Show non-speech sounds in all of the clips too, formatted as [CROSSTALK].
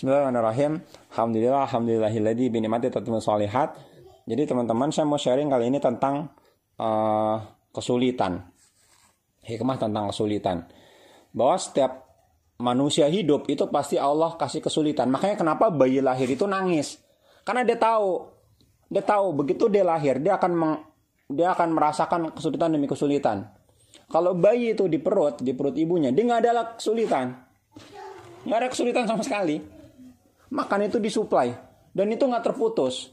Bismillahirrahmanirrahim. Alhamdulillah, alhamdulillahilladzi bi ni'mati tatimmu. Jadi teman-teman saya mau sharing kali ini tentang uh, kesulitan. Hikmah tentang kesulitan. Bahwa setiap manusia hidup itu pasti Allah kasih kesulitan. Makanya kenapa bayi lahir itu nangis? Karena dia tahu, dia tahu begitu dia lahir dia akan meng, dia akan merasakan kesulitan demi kesulitan. Kalau bayi itu di perut, di perut ibunya, dia nggak ada kesulitan. Nggak ada kesulitan sama sekali makan itu disuplai. Dan itu nggak terputus.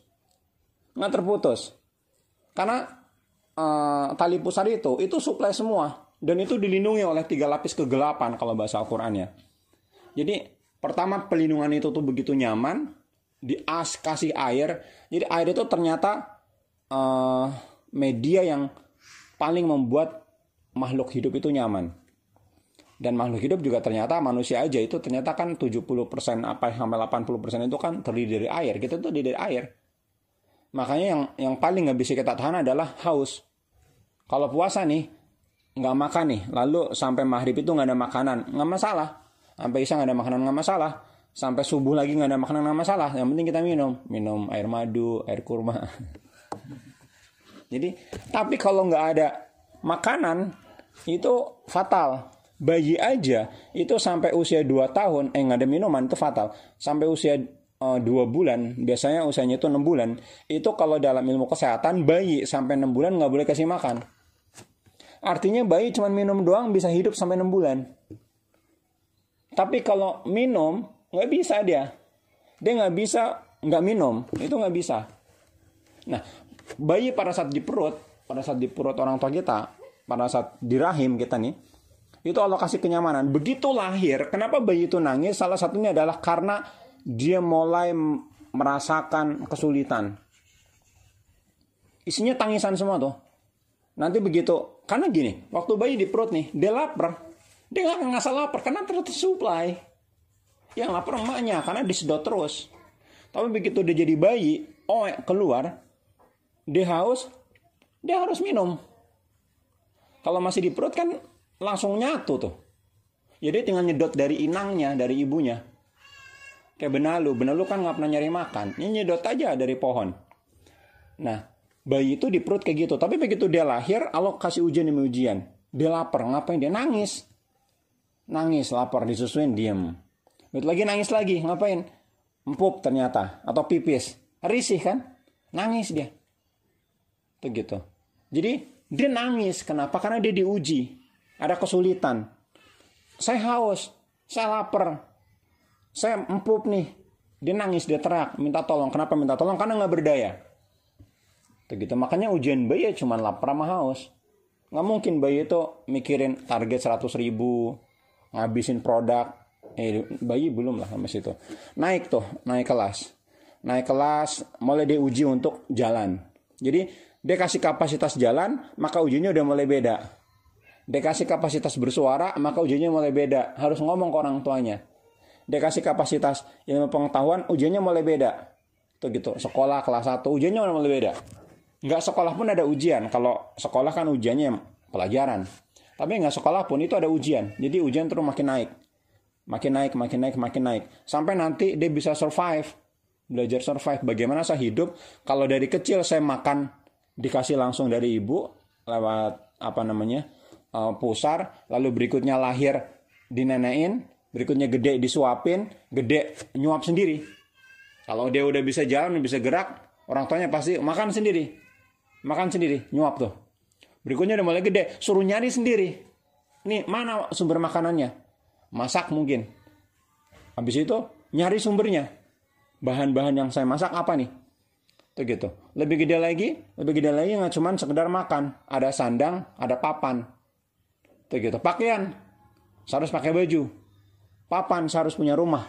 Nggak terputus. Karena uh, tali pusar itu itu suplai semua. Dan itu dilindungi oleh tiga lapis kegelapan kalau bahasa Al-Quran ya. Jadi pertama pelindungan itu tuh begitu nyaman. Di as kasih air. Jadi air itu ternyata uh, media yang paling membuat makhluk hidup itu nyaman dan makhluk hidup juga ternyata manusia aja itu ternyata kan 70% apa sampai 80% itu kan terdiri dari air. Kita tuh dari air. Makanya yang yang paling nggak bisa kita tahan adalah haus. Kalau puasa nih nggak makan nih, lalu sampai maghrib itu nggak ada makanan, nggak masalah. Sampai isya nggak ada makanan nggak masalah. Sampai subuh lagi nggak ada makanan nggak masalah. Yang penting kita minum, minum air madu, air kurma. [LAUGHS] Jadi, tapi kalau nggak ada makanan itu fatal bayi aja itu sampai usia 2 tahun eh nggak ada minuman itu fatal. Sampai usia uh, dua bulan biasanya usianya itu enam bulan itu kalau dalam ilmu kesehatan bayi sampai enam bulan nggak boleh kasih makan. Artinya bayi cuma minum doang bisa hidup sampai enam bulan. Tapi kalau minum nggak bisa dia. Dia nggak bisa nggak minum itu nggak bisa. Nah bayi pada saat di perut pada saat di perut orang tua kita pada saat di rahim kita nih itu Allah kasih kenyamanan. Begitu lahir, kenapa bayi itu nangis? Salah satunya adalah karena dia mulai merasakan kesulitan. Isinya tangisan semua tuh. Nanti begitu, karena gini, waktu bayi di perut nih, dia lapar. Dia nggak ngasal lapar karena terus supply. Yang lapar emaknya karena disedot terus. Tapi begitu dia jadi bayi, oh keluar, dia haus, dia harus minum. Kalau masih di perut kan langsung nyatu tuh. Jadi tinggal nyedot dari inangnya, dari ibunya. Kayak benalu, benalu kan nggak pernah nyari makan. Ini nyedot aja dari pohon. Nah, bayi itu di perut kayak gitu. Tapi begitu dia lahir, Allah kasih ujian demi ujian. Dia lapar, ngapain? Dia nangis. Nangis, lapar, disusuin, diem. Begitu lagi nangis lagi, ngapain? Empuk ternyata, atau pipis. Risih kan? Nangis dia. Itu gitu. Jadi dia nangis, kenapa? Karena dia diuji ada kesulitan. Saya haus, saya lapar, saya empuk nih. Dia nangis, dia teriak, minta tolong. Kenapa minta tolong? Karena nggak berdaya. Begitu. Makanya ujian bayi ya cuma lapar sama haus. Nggak mungkin bayi itu mikirin target 100 ribu, ngabisin produk. Eh, bayi belum lah sama situ. Naik tuh, naik kelas. Naik kelas, mulai diuji untuk jalan. Jadi dia kasih kapasitas jalan, maka ujiannya udah mulai beda dikasih kapasitas bersuara, maka ujiannya mulai beda. Harus ngomong ke orang tuanya. Dikasih kapasitas ilmu pengetahuan, ujiannya mulai beda. Itu gitu. Sekolah kelas 1, ujiannya mulai beda. Nggak sekolah pun ada ujian. Kalau sekolah kan ujiannya pelajaran. Tapi nggak sekolah pun itu ada ujian. Jadi ujian terus makin naik. Makin naik, makin naik, makin naik. Sampai nanti dia bisa survive. Belajar survive. Bagaimana saya hidup. Kalau dari kecil saya makan dikasih langsung dari ibu. Lewat apa namanya uh, pusar, lalu berikutnya lahir dinenein, berikutnya gede disuapin, gede nyuap sendiri. Kalau dia udah bisa jalan, bisa gerak, orang tuanya pasti makan sendiri. Makan sendiri, nyuap tuh. Berikutnya udah mulai gede, suruh nyari sendiri. Nih, mana sumber makanannya? Masak mungkin. Habis itu nyari sumbernya. Bahan-bahan yang saya masak apa nih? Itu gitu. Lebih gede lagi, lebih gede lagi nggak cuma sekedar makan. Ada sandang, ada papan. Tuh gitu. Pakaian. Harus pakai baju. Papan harus punya rumah.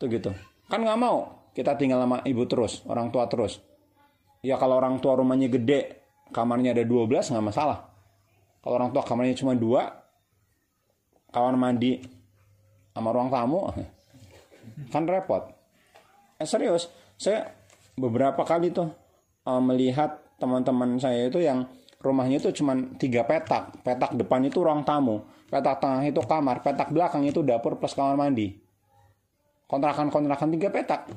Tuh gitu. Kan nggak mau kita tinggal sama ibu terus, orang tua terus. Ya kalau orang tua rumahnya gede, kamarnya ada 12 nggak masalah. Kalau orang tua kamarnya cuma dua, kamar mandi sama ruang tamu, [LAUGHS] kan repot. Eh, serius, saya beberapa kali tuh uh, melihat teman-teman saya itu yang rumahnya itu cuma tiga petak. Petak depan itu ruang tamu, petak tengah itu kamar, petak belakang itu dapur plus kamar mandi. kontrakan-kontrakan tiga petak.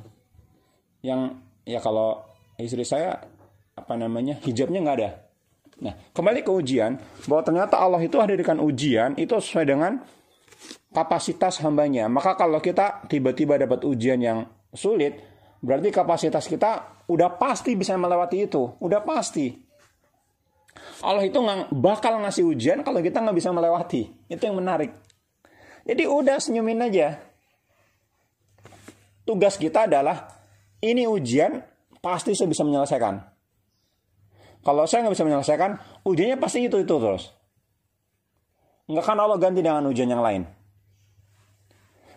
Yang ya kalau istri saya apa namanya hijabnya nggak ada. Nah kembali ke ujian bahwa ternyata Allah itu hadirkan ujian itu sesuai dengan kapasitas hambanya. Maka kalau kita tiba-tiba dapat ujian yang sulit berarti kapasitas kita udah pasti bisa melewati itu. Udah pasti Allah itu nggak bakal ngasih ujian kalau kita nggak bisa melewati itu yang menarik jadi udah senyumin aja tugas kita adalah ini ujian pasti saya bisa menyelesaikan. Kalau saya nggak bisa menyelesaikan, ujiannya pasti itu itu terus. Nggak kan Allah ganti dengan ujian yang lain.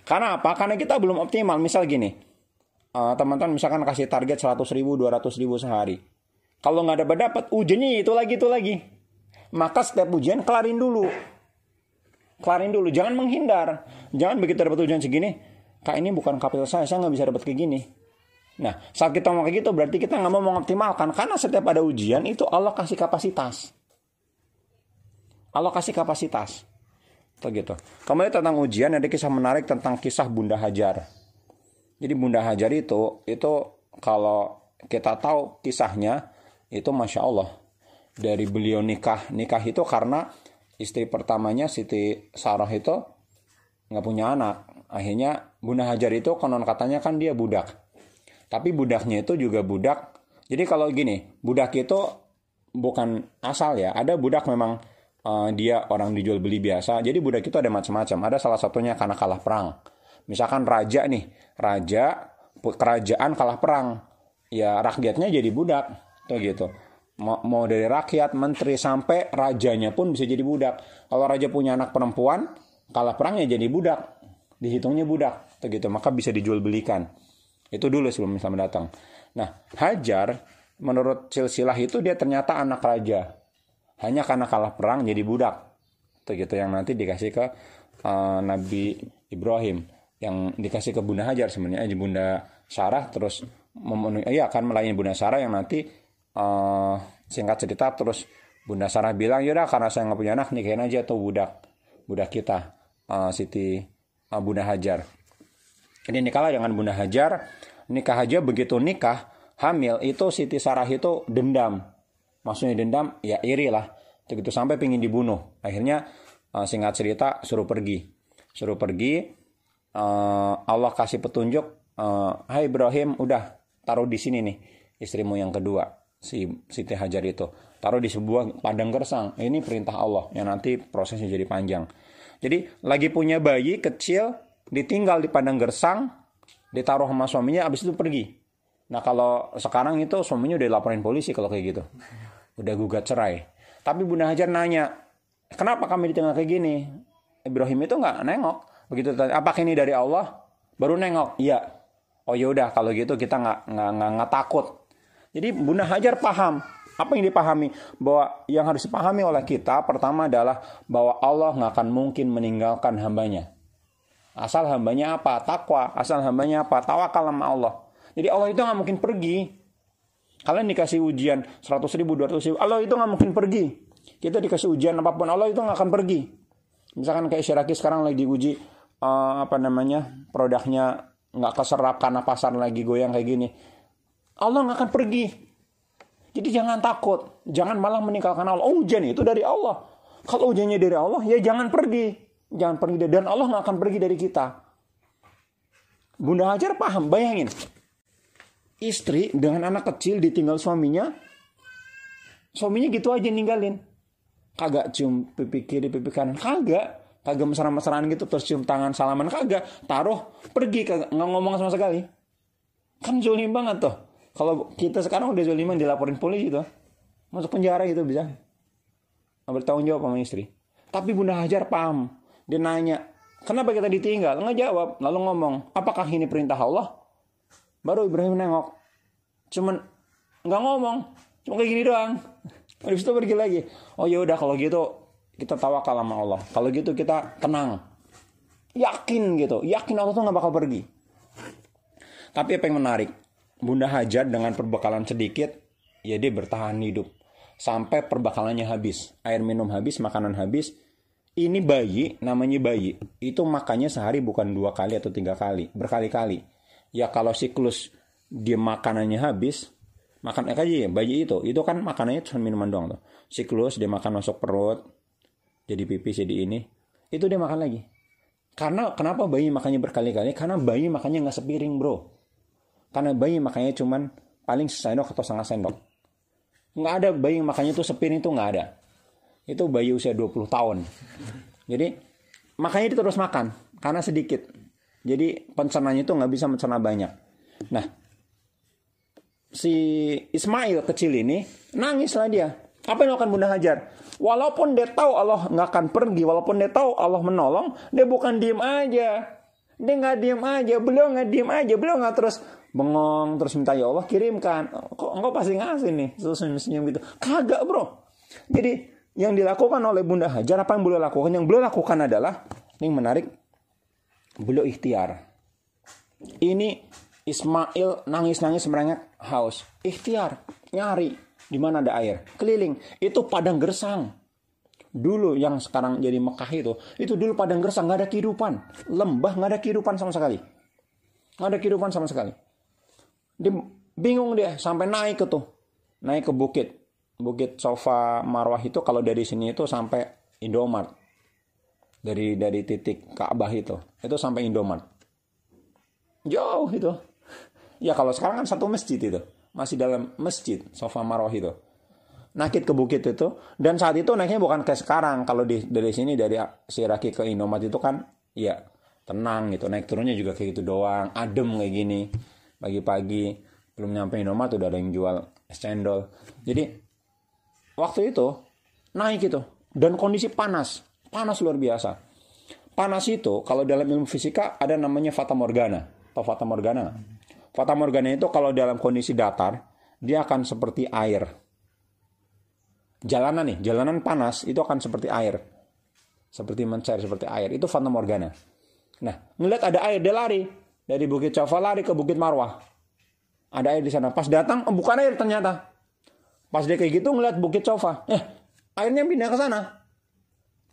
Karena apa? Karena kita belum optimal. Misal gini, uh, teman-teman misalkan kasih target 100 ribu, 200 ribu sehari. Kalau nggak dapat dapat, ujiannya itu lagi itu lagi. Maka setiap ujian kelarin dulu. Kelarin dulu, jangan menghindar. Jangan begitu dapat ujian segini, kak ini bukan kapital saya, saya nggak bisa dapat kayak gini Nah, saat kita mau kayak gitu berarti kita nggak mau mengoptimalkan karena setiap ada ujian itu Allah kasih kapasitas. Allah kasih kapasitas. Atau gitu. Kemudian tentang ujian ada kisah menarik tentang kisah Bunda Hajar. Jadi Bunda Hajar itu itu kalau kita tahu kisahnya itu masya Allah dari beliau nikah nikah itu karena istri pertamanya Siti Sarah itu nggak punya anak akhirnya Bunda Hajar itu konon katanya kan dia budak tapi budaknya itu juga budak. Jadi kalau gini, budak itu bukan asal ya. Ada budak memang uh, dia orang dijual beli biasa. Jadi budak itu ada macam-macam. Ada salah satunya karena kalah perang. Misalkan raja nih, raja kerajaan kalah perang. Ya rakyatnya jadi budak. Tuh gitu. Mau, dari rakyat, menteri sampai rajanya pun bisa jadi budak. Kalau raja punya anak perempuan, kalah perangnya jadi budak. Dihitungnya budak. Tuh gitu. Maka bisa dijual belikan. Itu dulu sebelum Islam datang. Nah, Hajar menurut silsilah itu dia ternyata anak raja. Hanya karena kalah perang jadi budak. Itu gitu yang nanti dikasih ke uh, Nabi Ibrahim yang dikasih ke Bunda Hajar sebenarnya eh, Bunda Sarah terus memenuhi iya akan melayani Bunda Sarah yang nanti uh, singkat cerita terus Bunda Sarah bilang yaudah karena saya nggak punya anak nikahin aja tuh budak budak kita uh, Siti uh, Bunda Hajar ini nikahlah dengan Bunda Hajar. Nikah aja begitu nikah, hamil itu Siti Sarah itu dendam. Maksudnya dendam, ya iri lah. Begitu sampai pingin dibunuh. Akhirnya uh, singkat cerita suruh pergi. Suruh pergi. Uh, Allah kasih petunjuk. Uh, Hai Ibrahim, udah taruh di sini nih istrimu yang kedua si Siti Hajar itu taruh di sebuah padang gersang ini perintah Allah yang nanti prosesnya jadi panjang jadi lagi punya bayi kecil ditinggal di padang gersang, ditaruh sama suaminya, abis itu pergi. Nah kalau sekarang itu suaminya udah laporin polisi kalau kayak gitu. Udah gugat cerai. Tapi Bunda Hajar nanya, kenapa kami ditinggal kayak gini? Ibrahim itu nggak nengok. Begitu apakah ini dari Allah? Baru nengok. Iya. Oh yaudah kalau gitu kita nggak nggak nggak takut. Jadi Bunda Hajar paham apa yang dipahami bahwa yang harus dipahami oleh kita pertama adalah bahwa Allah nggak akan mungkin meninggalkan hambanya. Asal hambanya apa? Takwa. Asal hambanya apa? Tawakal sama Allah. Jadi Allah itu nggak mungkin pergi. Kalian dikasih ujian 100 ribu, 200 ribu. Allah itu nggak mungkin pergi. Kita dikasih ujian apa pun, Allah itu nggak akan pergi. Misalkan kayak Syiraki sekarang lagi diuji uh, apa namanya produknya nggak keserap karena pasar lagi goyang kayak gini. Allah nggak akan pergi. Jadi jangan takut, jangan malah meninggalkan Allah. Oh, ujian itu dari Allah. Kalau ujiannya dari Allah, ya jangan pergi jangan pergi dan Allah nggak akan pergi dari kita. Bunda Hajar paham, bayangin. Istri dengan anak kecil ditinggal suaminya, suaminya gitu aja ninggalin. Kagak cium pipi kiri, pipi kanan, kagak. Kagak mesra-mesraan gitu, terus cium tangan salaman, kagak. Taruh, pergi, kagak nggak ngomong sama sekali. Kan zolim banget tuh. Kalau kita sekarang udah zoliman dilaporin polisi tuh. Masuk penjara gitu bisa. Nggak bertanggung jawab sama istri. Tapi Bunda Hajar paham dia nanya, kenapa kita ditinggal? Nggak jawab. Lalu ngomong, apakah ini perintah Allah? Baru Ibrahim nengok. Cuman nggak ngomong. Cuma kayak gini doang. [LAUGHS] Habis itu pergi lagi. Oh ya udah kalau gitu kita tawakal sama Allah. Kalau gitu kita tenang. Yakin gitu. Yakin Allah tuh nggak bakal pergi. Tapi apa yang menarik? Bunda Hajar dengan perbekalan sedikit, ya dia bertahan hidup. Sampai perbekalannya habis. Air minum habis, makanan habis, ini bayi, namanya bayi, itu makannya sehari bukan dua kali atau tiga kali, berkali-kali. Ya kalau siklus dia makanannya habis, makan eh, aja ya bayi itu, itu kan makanannya cuma minuman doang tuh. Siklus dia makan masuk perut, jadi pipis jadi ini, itu dia makan lagi. Karena kenapa bayi makannya berkali-kali? Karena bayi makannya nggak sepiring bro. Karena bayi makannya cuman paling sendok atau setengah sendok. Nggak ada bayi makannya tuh sepiring itu nggak ada itu bayi usia 20 tahun. Jadi makanya dia terus makan karena sedikit. Jadi pencernanya itu nggak bisa mencerna banyak. Nah, si Ismail kecil ini nangislah dia. Apa yang akan Bunda Hajar? Walaupun dia tahu Allah nggak akan pergi, walaupun dia tahu Allah menolong, dia bukan diem aja. Dia nggak diem aja, beliau nggak diem aja, beliau nggak terus bengong terus minta ya Allah kirimkan. Kok engkau pasti ngasih nih, terus senyum gitu. Kagak bro. Jadi yang dilakukan oleh Bunda Hajar apa yang beliau lakukan? Yang beliau lakukan adalah ini menarik. Beliau ikhtiar. Ini Ismail nangis-nangis merengek haus. Ikhtiar, nyari di mana ada air. Keliling, itu padang gersang. Dulu yang sekarang jadi Mekah itu, itu dulu padang gersang, nggak ada kehidupan. Lembah nggak ada kehidupan sama sekali. Nggak ada kehidupan sama sekali. Dia bingung dia sampai naik ke tuh, naik ke bukit Bukit Sofa Marwah itu kalau dari sini itu sampai Indomart. Dari dari titik Ka'bah itu. Itu sampai Indomart. Jauh itu. Ya kalau sekarang kan satu masjid itu. Masih dalam masjid Sofa Marwah itu. Nakit ke bukit itu. Dan saat itu naiknya bukan kayak sekarang. Kalau di, dari sini dari Siraki ke Indomart itu kan ya tenang gitu. Naik turunnya juga kayak gitu doang. Adem kayak gini. Pagi-pagi belum nyampe Indomart udah ada yang jual es cendol. Jadi waktu itu naik itu. Dan kondisi panas. Panas luar biasa. Panas itu kalau dalam ilmu fisika ada namanya fata morgana. Atau fata morgana? Fata morgana itu kalau dalam kondisi datar dia akan seperti air. Jalanan nih jalanan panas itu akan seperti air. Seperti mencair seperti air. Itu fata morgana. Nah ngeliat ada air dia lari dari bukit Java lari ke bukit Marwah ada air di sana pas datang oh, bukan air ternyata Pas dia kayak gitu ngeliat Bukit Sofa, eh airnya pindah ke sana.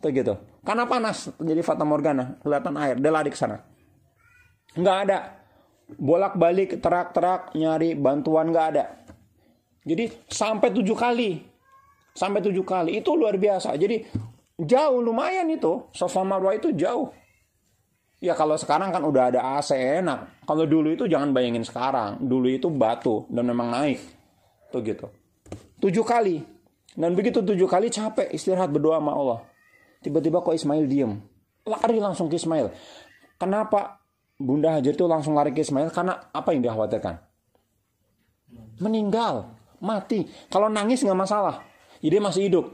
Tuh gitu. Karena panas jadi fata morgana, kelihatan air, dia lari ke sana. Nggak ada. Bolak-balik terak-terak nyari bantuan nggak ada. Jadi sampai tujuh kali. Sampai tujuh kali. Itu luar biasa. Jadi jauh lumayan itu. Sofa Marwah itu jauh. Ya kalau sekarang kan udah ada AC enak. Kalau dulu itu jangan bayangin sekarang. Dulu itu batu dan memang naik. Tuh gitu. Tujuh kali. Dan begitu tujuh kali capek istirahat berdoa sama Allah. Tiba-tiba kok Ismail diem. Lari langsung ke Ismail. Kenapa Bunda Hajar itu langsung lari ke Ismail? Karena apa yang dikhawatirkan? Meninggal. Mati. Kalau nangis nggak masalah. Jadi masih hidup.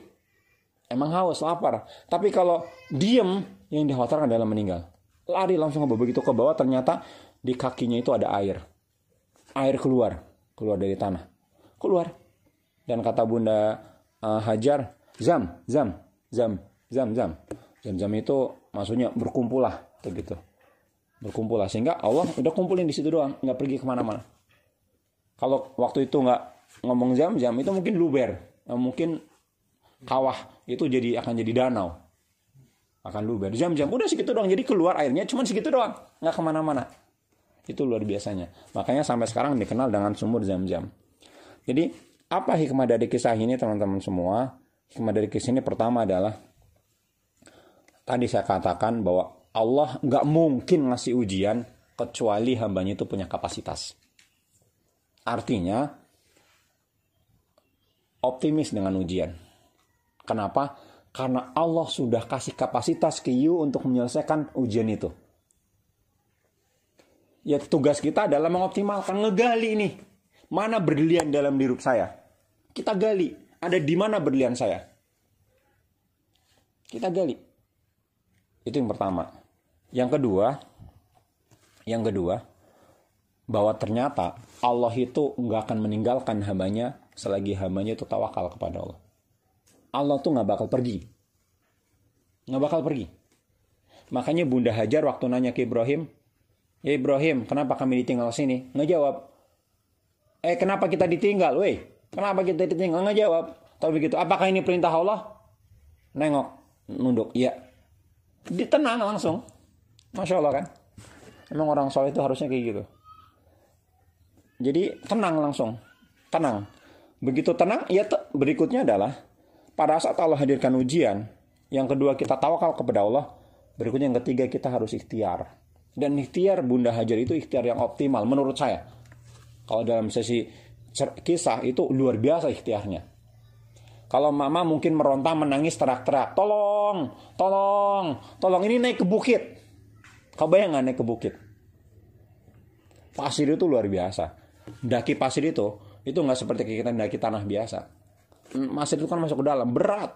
Emang haus, lapar. Tapi kalau diem, yang dikhawatirkan adalah meninggal. Lari langsung ke bawah. Begitu ke bawah ternyata di kakinya itu ada air. Air keluar. Keluar dari tanah. Keluar dan kata Bunda uh, Hajar, zam, zam, zam, zam, zam. Zam-zam itu maksudnya berkumpul lah, begitu. Berkumpul lah. Sehingga Allah udah kumpulin di situ doang, nggak pergi ke mana-mana. Kalau waktu itu nggak ngomong zam-zam, itu mungkin luber. Mungkin kawah itu jadi akan jadi danau. Akan luber. Zam-zam, udah segitu doang. Jadi keluar airnya cuma segitu doang. Nggak ke mana-mana. Itu luar biasanya. Makanya sampai sekarang dikenal dengan sumur zam-zam. Jadi apa hikmah dari kisah ini teman-teman semua? Hikmah dari kisah ini pertama adalah tadi saya katakan bahwa Allah nggak mungkin ngasih ujian kecuali hambanya itu punya kapasitas. Artinya optimis dengan ujian. Kenapa? Karena Allah sudah kasih kapasitas ke you untuk menyelesaikan ujian itu. Ya tugas kita adalah mengoptimalkan, ngegali nih Mana berlian dalam diri saya? Kita gali. Ada di mana berlian saya? Kita gali. Itu yang pertama. Yang kedua, yang kedua, bahwa ternyata Allah itu nggak akan meninggalkan hambanya selagi hambanya itu tawakal kepada Allah. Allah tuh nggak bakal pergi. Nggak bakal pergi. Makanya Bunda Hajar waktu nanya ke Ibrahim, Ya Ibrahim, kenapa kami ditinggal sini? Nggak jawab eh kenapa kita ditinggal, weh? Kenapa kita ditinggal? Nggak jawab. Tapi begitu, apakah ini perintah Allah? Nengok, nunduk, iya. Ditenang langsung. Masya Allah kan. Emang orang soleh itu harusnya kayak gitu. Jadi tenang langsung. Tenang. Begitu tenang, ya berikutnya adalah pada saat Allah hadirkan ujian, yang kedua kita tawakal kepada Allah, berikutnya yang ketiga kita harus ikhtiar. Dan ikhtiar Bunda Hajar itu ikhtiar yang optimal menurut saya. Kalau dalam sesi kisah itu luar biasa ikhtiarnya. Kalau mama mungkin meronta menangis terak-terak, tolong, tolong, tolong ini naik ke bukit. Kau bayang naik ke bukit? Pasir itu luar biasa. Daki pasir itu, itu nggak seperti kita daki tanah biasa. Pasir itu kan masuk ke dalam, berat.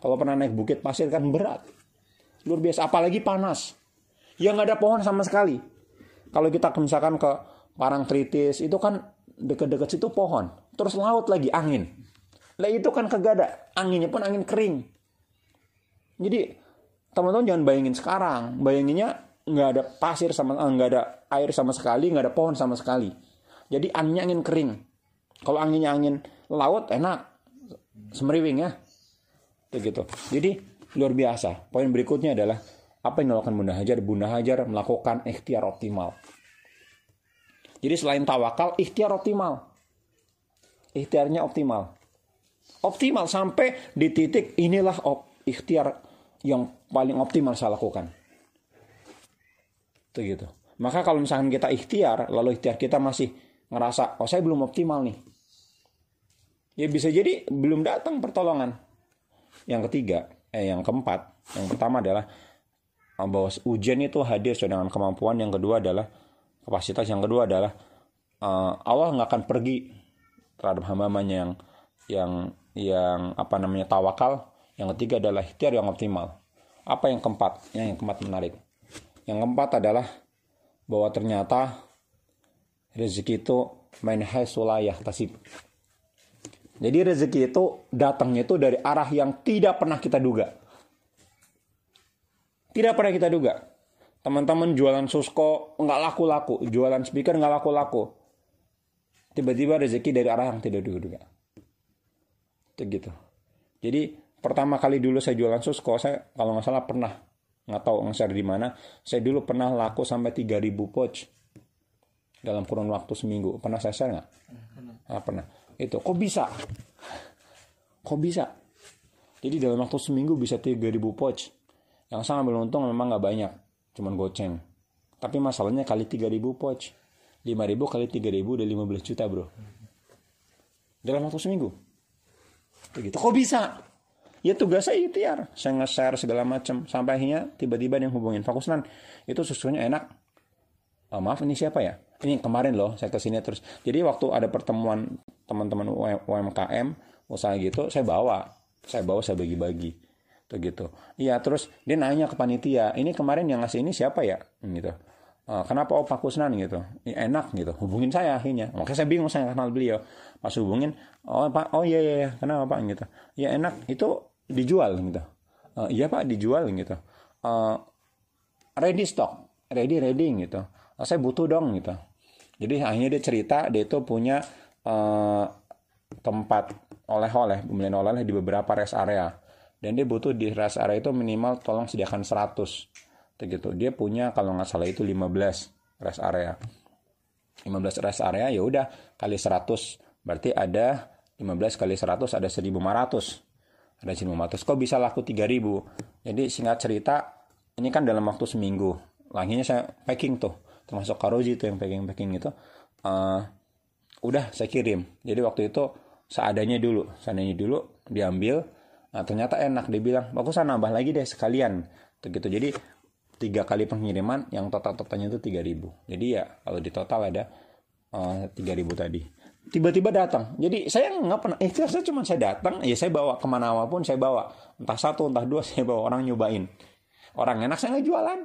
Kalau pernah naik bukit pasir kan berat. Luar biasa, apalagi panas. Yang nggak ada pohon sama sekali. Kalau kita misalkan ke Parangtritis, itu kan dekat-dekat situ pohon. Terus laut lagi, angin lah itu kan kagak ada. Anginnya pun angin kering. Jadi teman-teman jangan bayangin sekarang. Bayanginnya nggak ada pasir sama eh, nggak ada air sama sekali, nggak ada pohon sama sekali. Jadi anginnya angin kering. Kalau anginnya angin laut enak, semeriwing ya. Begitu. Jadi luar biasa. Poin berikutnya adalah apa yang dilakukan Bunda Hajar? Bunda Hajar melakukan ikhtiar optimal. Jadi selain tawakal, ikhtiar optimal. Ikhtiarnya optimal optimal sampai di titik inilah ikhtiar yang paling optimal saya lakukan. Itu gitu. Maka kalau misalkan kita ikhtiar, lalu ikhtiar kita masih ngerasa, oh saya belum optimal nih. Ya bisa jadi belum datang pertolongan. Yang ketiga, eh yang keempat, yang pertama adalah eh, bahwa ujian itu hadir sesuai dengan kemampuan. Yang kedua adalah kapasitas. Yang kedua adalah uh, Allah nggak akan pergi terhadap hamba-hambanya yang yang yang apa namanya tawakal, yang ketiga adalah ikhtiar yang optimal. Apa yang keempat? Yang, keempat menarik. Yang keempat adalah bahwa ternyata rezeki itu main sulayah tasib. Jadi rezeki itu datangnya itu dari arah yang tidak pernah kita duga. Tidak pernah kita duga. Teman-teman jualan susko nggak laku-laku, jualan speaker nggak laku-laku. Tiba-tiba rezeki dari arah yang tidak duga-duga. Gitu. Jadi pertama kali dulu saya jualan susko saya kalau nggak salah pernah. Nggak tahu nge di mana. Saya dulu pernah laku sampai 3000 pouch dalam kurun waktu seminggu. Pernah saya share nggak? Ah, pernah itu kok bisa kok bisa jadi dalam waktu seminggu bisa 3000 pouch yang sangat beruntung memang nggak banyak cuman goceng tapi masalahnya kali 3000 pouch 5000 kali 3000 udah 15 juta bro dalam waktu seminggu Begitu. Kok bisa? Ya tugas saya ikhtiar. Saya nge-share segala macam. Sampai akhirnya tiba-tiba yang hubungin. Pak Kusnan, itu susunya enak. Oh, maaf, ini siapa ya? Ini kemarin loh, saya ke sini terus. Jadi waktu ada pertemuan teman-teman UMKM, usaha gitu, saya bawa. Saya bawa, saya bagi-bagi. Tuh gitu. Iya, terus dia nanya ke panitia, ini kemarin yang ngasih ini siapa ya? Gitu. Uh, kenapa oh Pak Kusnan gitu ya, enak gitu hubungin saya akhirnya makanya saya bingung saya kenal beliau pas hubungin oh Pak oh iya iya, iya. kenapa Pak gitu ya enak itu dijual gitu uh, iya Pak dijual gitu uh, ready stock ready ready gitu saya butuh dong gitu jadi akhirnya dia cerita dia itu punya uh, tempat oleh-oleh pembelian oleh-oleh di beberapa rest area. Dan dia butuh di rest area itu minimal tolong sediakan 100 gitu. Dia punya kalau nggak salah itu 15 rest area. 15 rest area ya udah kali 100 berarti ada 15 kali 100 ada 1500 ada 1500 kok bisa laku 3000 jadi singkat cerita ini kan dalam waktu seminggu. Laginya saya packing tuh termasuk karoji itu yang packing packing itu uh, udah saya kirim. Jadi waktu itu seadanya dulu seadanya dulu diambil nah ternyata enak dia bilang bagus nambah lagi deh sekalian. Gitu jadi tiga kali pengiriman yang total totalnya itu 3000 jadi ya kalau di total ada uh, eh, 3000 tadi. Tiba-tiba datang. Jadi saya nggak pernah eh saya cuma saya datang ya saya bawa ke mana pun saya bawa. Entah satu entah dua [LAUGHS] saya bawa orang nyobain. Orang enak saya nggak jualan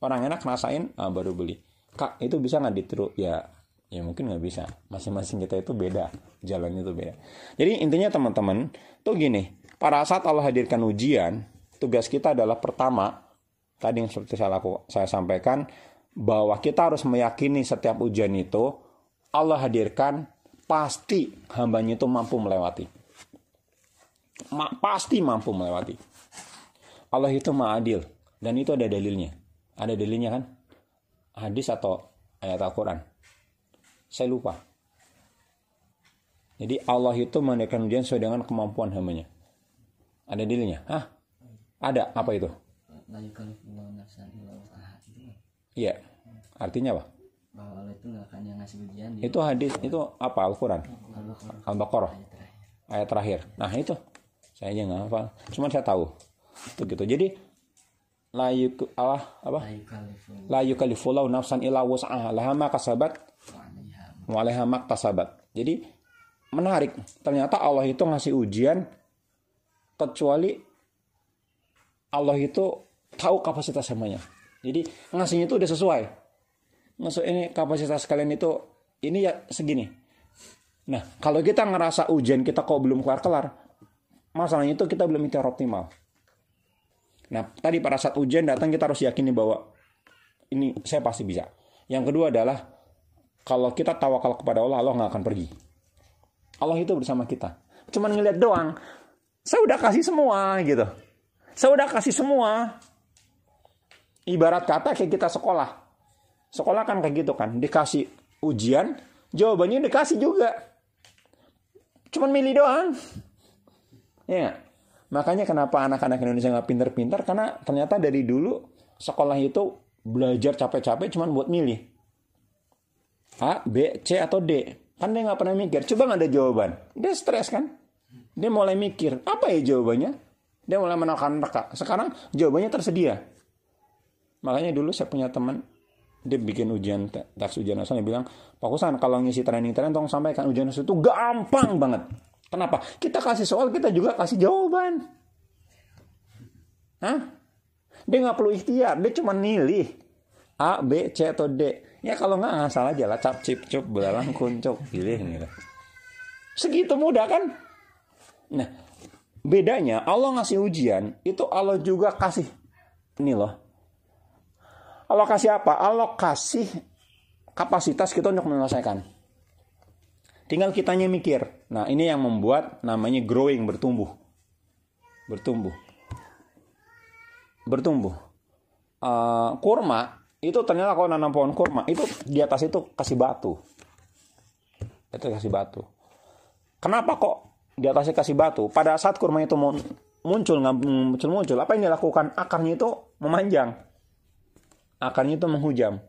orang enak rasain ah, baru beli. Kak itu bisa nggak ditiru ya ya mungkin nggak bisa. Masing-masing kita itu beda. Jalannya itu beda. Jadi intinya teman-teman tuh gini. Pada saat Allah hadirkan ujian tugas kita adalah pertama tadi yang seperti saya laku saya sampaikan bahwa kita harus meyakini setiap ujian itu Allah hadirkan pasti hambanya itu mampu melewati. Ma pasti mampu melewati. Allah itu adil dan itu ada dalilnya. Ada dalilnya kan? Hadis atau ayat Al-Qur'an. Saya lupa. Jadi Allah itu menaikkan ujian sesuai dengan kemampuan hambanya. Ada dalilnya? Hah? Ada. Apa itu? Iya. Artinya apa? Itu hadis, itu apa? Al-Quran? Al-Baqarah. Ayat terakhir. Nah itu. Saya aja nggak hafal. Cuma saya tahu. Itu gitu. Jadi la yuk Allah apa? La yukallifullahu nafsan illa wus'aha. Laha ma kasabat wa 'alaiha ma tasabat. Jadi menarik. Ternyata Allah itu ngasih ujian kecuali Allah itu tahu kapasitas semuanya. Jadi ngasihnya itu udah sesuai. Ngasih ini kapasitas kalian itu ini ya segini. Nah, kalau kita ngerasa ujian kita kok belum kelar-kelar, masalahnya itu kita belum ikhtiar optimal. Nah, tadi pada saat ujian datang kita harus yakini bahwa ini saya pasti bisa. Yang kedua adalah kalau kita tawakal kepada Allah, Allah nggak akan pergi. Allah itu bersama kita. Cuman ngeliat doang. Saya udah kasih semua gitu. Saya udah kasih semua. Ibarat kata kayak kita sekolah. Sekolah kan kayak gitu kan. Dikasih ujian, jawabannya dikasih juga. Cuman milih doang. Ya. Makanya kenapa anak-anak Indonesia nggak pinter-pinter karena ternyata dari dulu sekolah itu belajar capek-capek cuman buat milih. A, B, C atau D. Kan dia nggak pernah mikir. Coba nggak ada jawaban. Dia stres kan? Dia mulai mikir. Apa ya jawabannya? Dia mulai menekan reka. Sekarang jawabannya tersedia. Makanya dulu saya punya teman. Dia bikin ujian tes ujian nasional. Dia bilang, Pak Kusan kalau ngisi training-training tolong sampaikan ujian nasional itu gampang banget. Kenapa? Kita kasih soal, kita juga kasih jawaban. Hah? Dia nggak perlu ikhtiar, dia cuma nilih. A, B, C, atau D. Ya kalau nggak ngasal aja lah cap cip cup belalang kuncuk pilih gitu. Segitu mudah kan? Nah, bedanya Allah ngasih ujian itu Allah juga kasih ini loh. Allah kasih apa? Allah kasih kapasitas kita untuk menyelesaikan. Tinggal kitanya mikir. Nah, ini yang membuat namanya growing, bertumbuh. Bertumbuh. Bertumbuh. Uh, kurma itu ternyata kalau nanam pohon kurma itu di atas itu kasih batu itu kasih batu kenapa kok di atasnya kasih batu pada saat kurma itu muncul muncul muncul apa yang dilakukan akarnya itu memanjang akarnya itu menghujam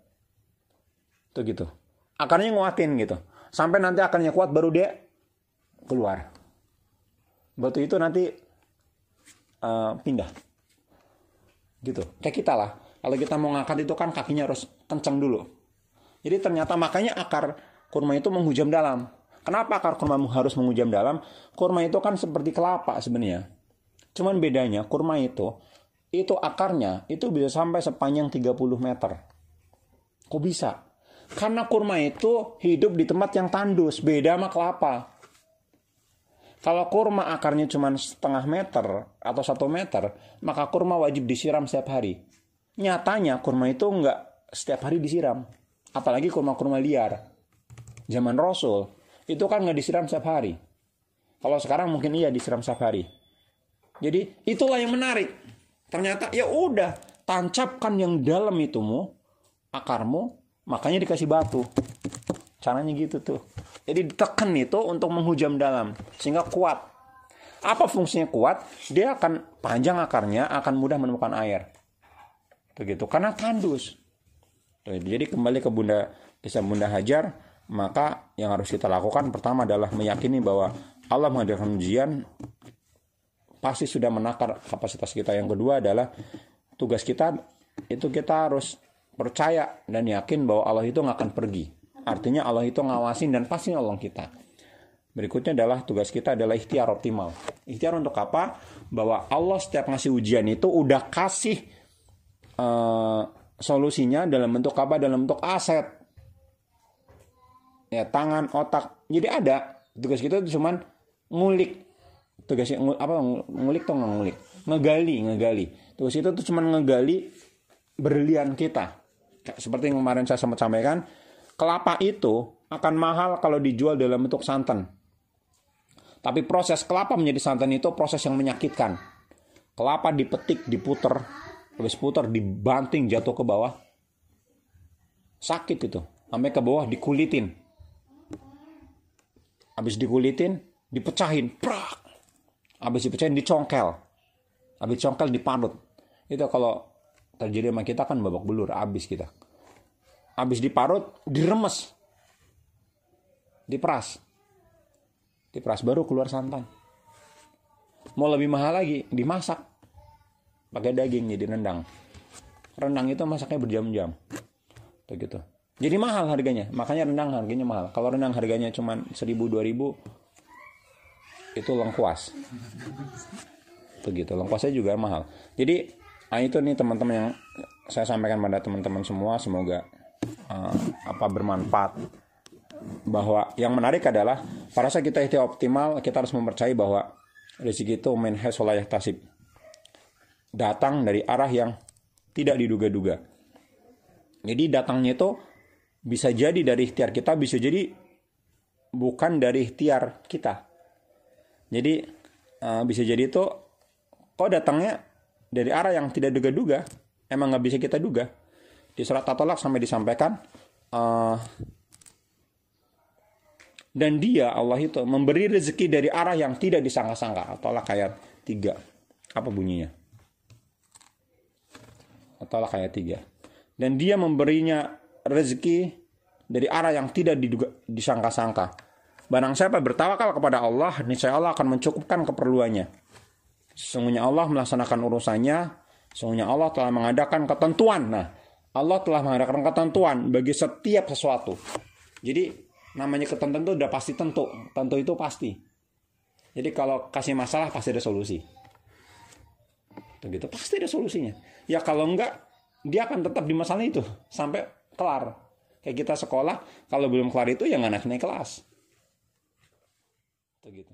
itu gitu akarnya nguatin gitu sampai nanti akarnya kuat baru dia keluar batu itu nanti uh, pindah gitu kayak kita lah kalau kita mau ngangkat itu kan kakinya harus kencang dulu. Jadi ternyata makanya akar kurma itu menghujam dalam. Kenapa akar kurma harus menghujam dalam? Kurma itu kan seperti kelapa sebenarnya. Cuman bedanya kurma itu itu akarnya itu bisa sampai sepanjang 30 meter. Kok bisa? Karena kurma itu hidup di tempat yang tandus, beda sama kelapa. Kalau kurma akarnya cuma setengah meter atau satu meter, maka kurma wajib disiram setiap hari nyatanya kurma itu nggak setiap hari disiram. Apalagi kurma-kurma liar. Zaman Rasul, itu kan nggak disiram setiap hari. Kalau sekarang mungkin iya disiram setiap hari. Jadi itulah yang menarik. Ternyata ya udah, tancapkan yang dalam itumu, akarmu, makanya dikasih batu. Caranya gitu tuh. Jadi tekan itu untuk menghujam dalam sehingga kuat. Apa fungsinya kuat? Dia akan panjang akarnya, akan mudah menemukan air begitu karena tandus jadi kembali ke bunda kisah bunda hajar maka yang harus kita lakukan pertama adalah meyakini bahwa Allah mengadakan ujian pasti sudah menakar kapasitas kita yang kedua adalah tugas kita itu kita harus percaya dan yakin bahwa Allah itu nggak akan pergi artinya Allah itu ngawasin dan pasti nolong kita berikutnya adalah tugas kita adalah ikhtiar optimal ikhtiar untuk apa bahwa Allah setiap ngasih ujian itu udah kasih uh, solusinya dalam bentuk apa? Dalam bentuk aset. Ya, tangan, otak. Jadi ada. Tugas kita itu cuman ngulik. Tugasnya apa? Ngulik tuh ngulik. Ngegali, ngegali. Tugas itu tuh cuman ngegali berlian kita. Seperti yang kemarin saya sempat sampaikan, kelapa itu akan mahal kalau dijual dalam bentuk santan. Tapi proses kelapa menjadi santan itu proses yang menyakitkan. kelapa dipetik diputer habis puter dibanting jatuh ke bawah. Sakit itu sampai ke bawah dikulitin. Habis dikulitin dipecahin prak. Habis dipecahin dicongkel. Habis congkel dipanut itu kalau terjadi sama kita kan babak belur habis kita. Habis diparut diremes. Diperas. Diperas baru keluar santan. Mau lebih mahal lagi dimasak. Pakai daging jadi rendang. Rendang itu masaknya berjam-jam. Tuh gitu. Jadi mahal harganya. Makanya rendang harganya mahal. Kalau rendang harganya cuma 1000 2000 itu lengkuas. Tuh lengkuasnya juga mahal. Jadi nah itu nih teman-teman yang saya sampaikan pada teman-teman semua semoga uh, apa bermanfaat. Bahwa yang menarik adalah pada saat kita itu optimal kita harus mempercayai bahwa rezeki itu main hasolayah tasib datang dari arah yang tidak diduga-duga. Jadi datangnya itu bisa jadi dari ikhtiar kita bisa jadi bukan dari ikhtiar kita. Jadi uh, bisa jadi itu kok datangnya dari arah yang tidak duga-duga emang nggak bisa kita duga. Di surat At-Talaq sampai disampaikan uh, dan dia Allah itu memberi rezeki dari arah yang tidak disangka-sangka. At-Talaq ayat 3 apa bunyinya? At-Talaq ayat 3 dan dia memberinya rezeki dari arah yang tidak diduga, disangka-sangka. Barang siapa bertawakal kepada Allah niscaya Allah akan mencukupkan keperluannya Sesungguhnya Allah melaksanakan urusannya. Sesungguhnya Allah telah mengadakan ketentuan. Nah, Allah telah mengadakan ketentuan bagi setiap sesuatu. Jadi namanya ketentuan itu udah pasti tentu. Tentu itu pasti. Jadi kalau kasih masalah pasti ada solusi. Begitu pasti ada solusinya. Ya kalau enggak dia akan tetap di masalah itu sampai kelar. Kayak kita sekolah kalau belum kelar itu ya nggak naik naik kelas. Begitu.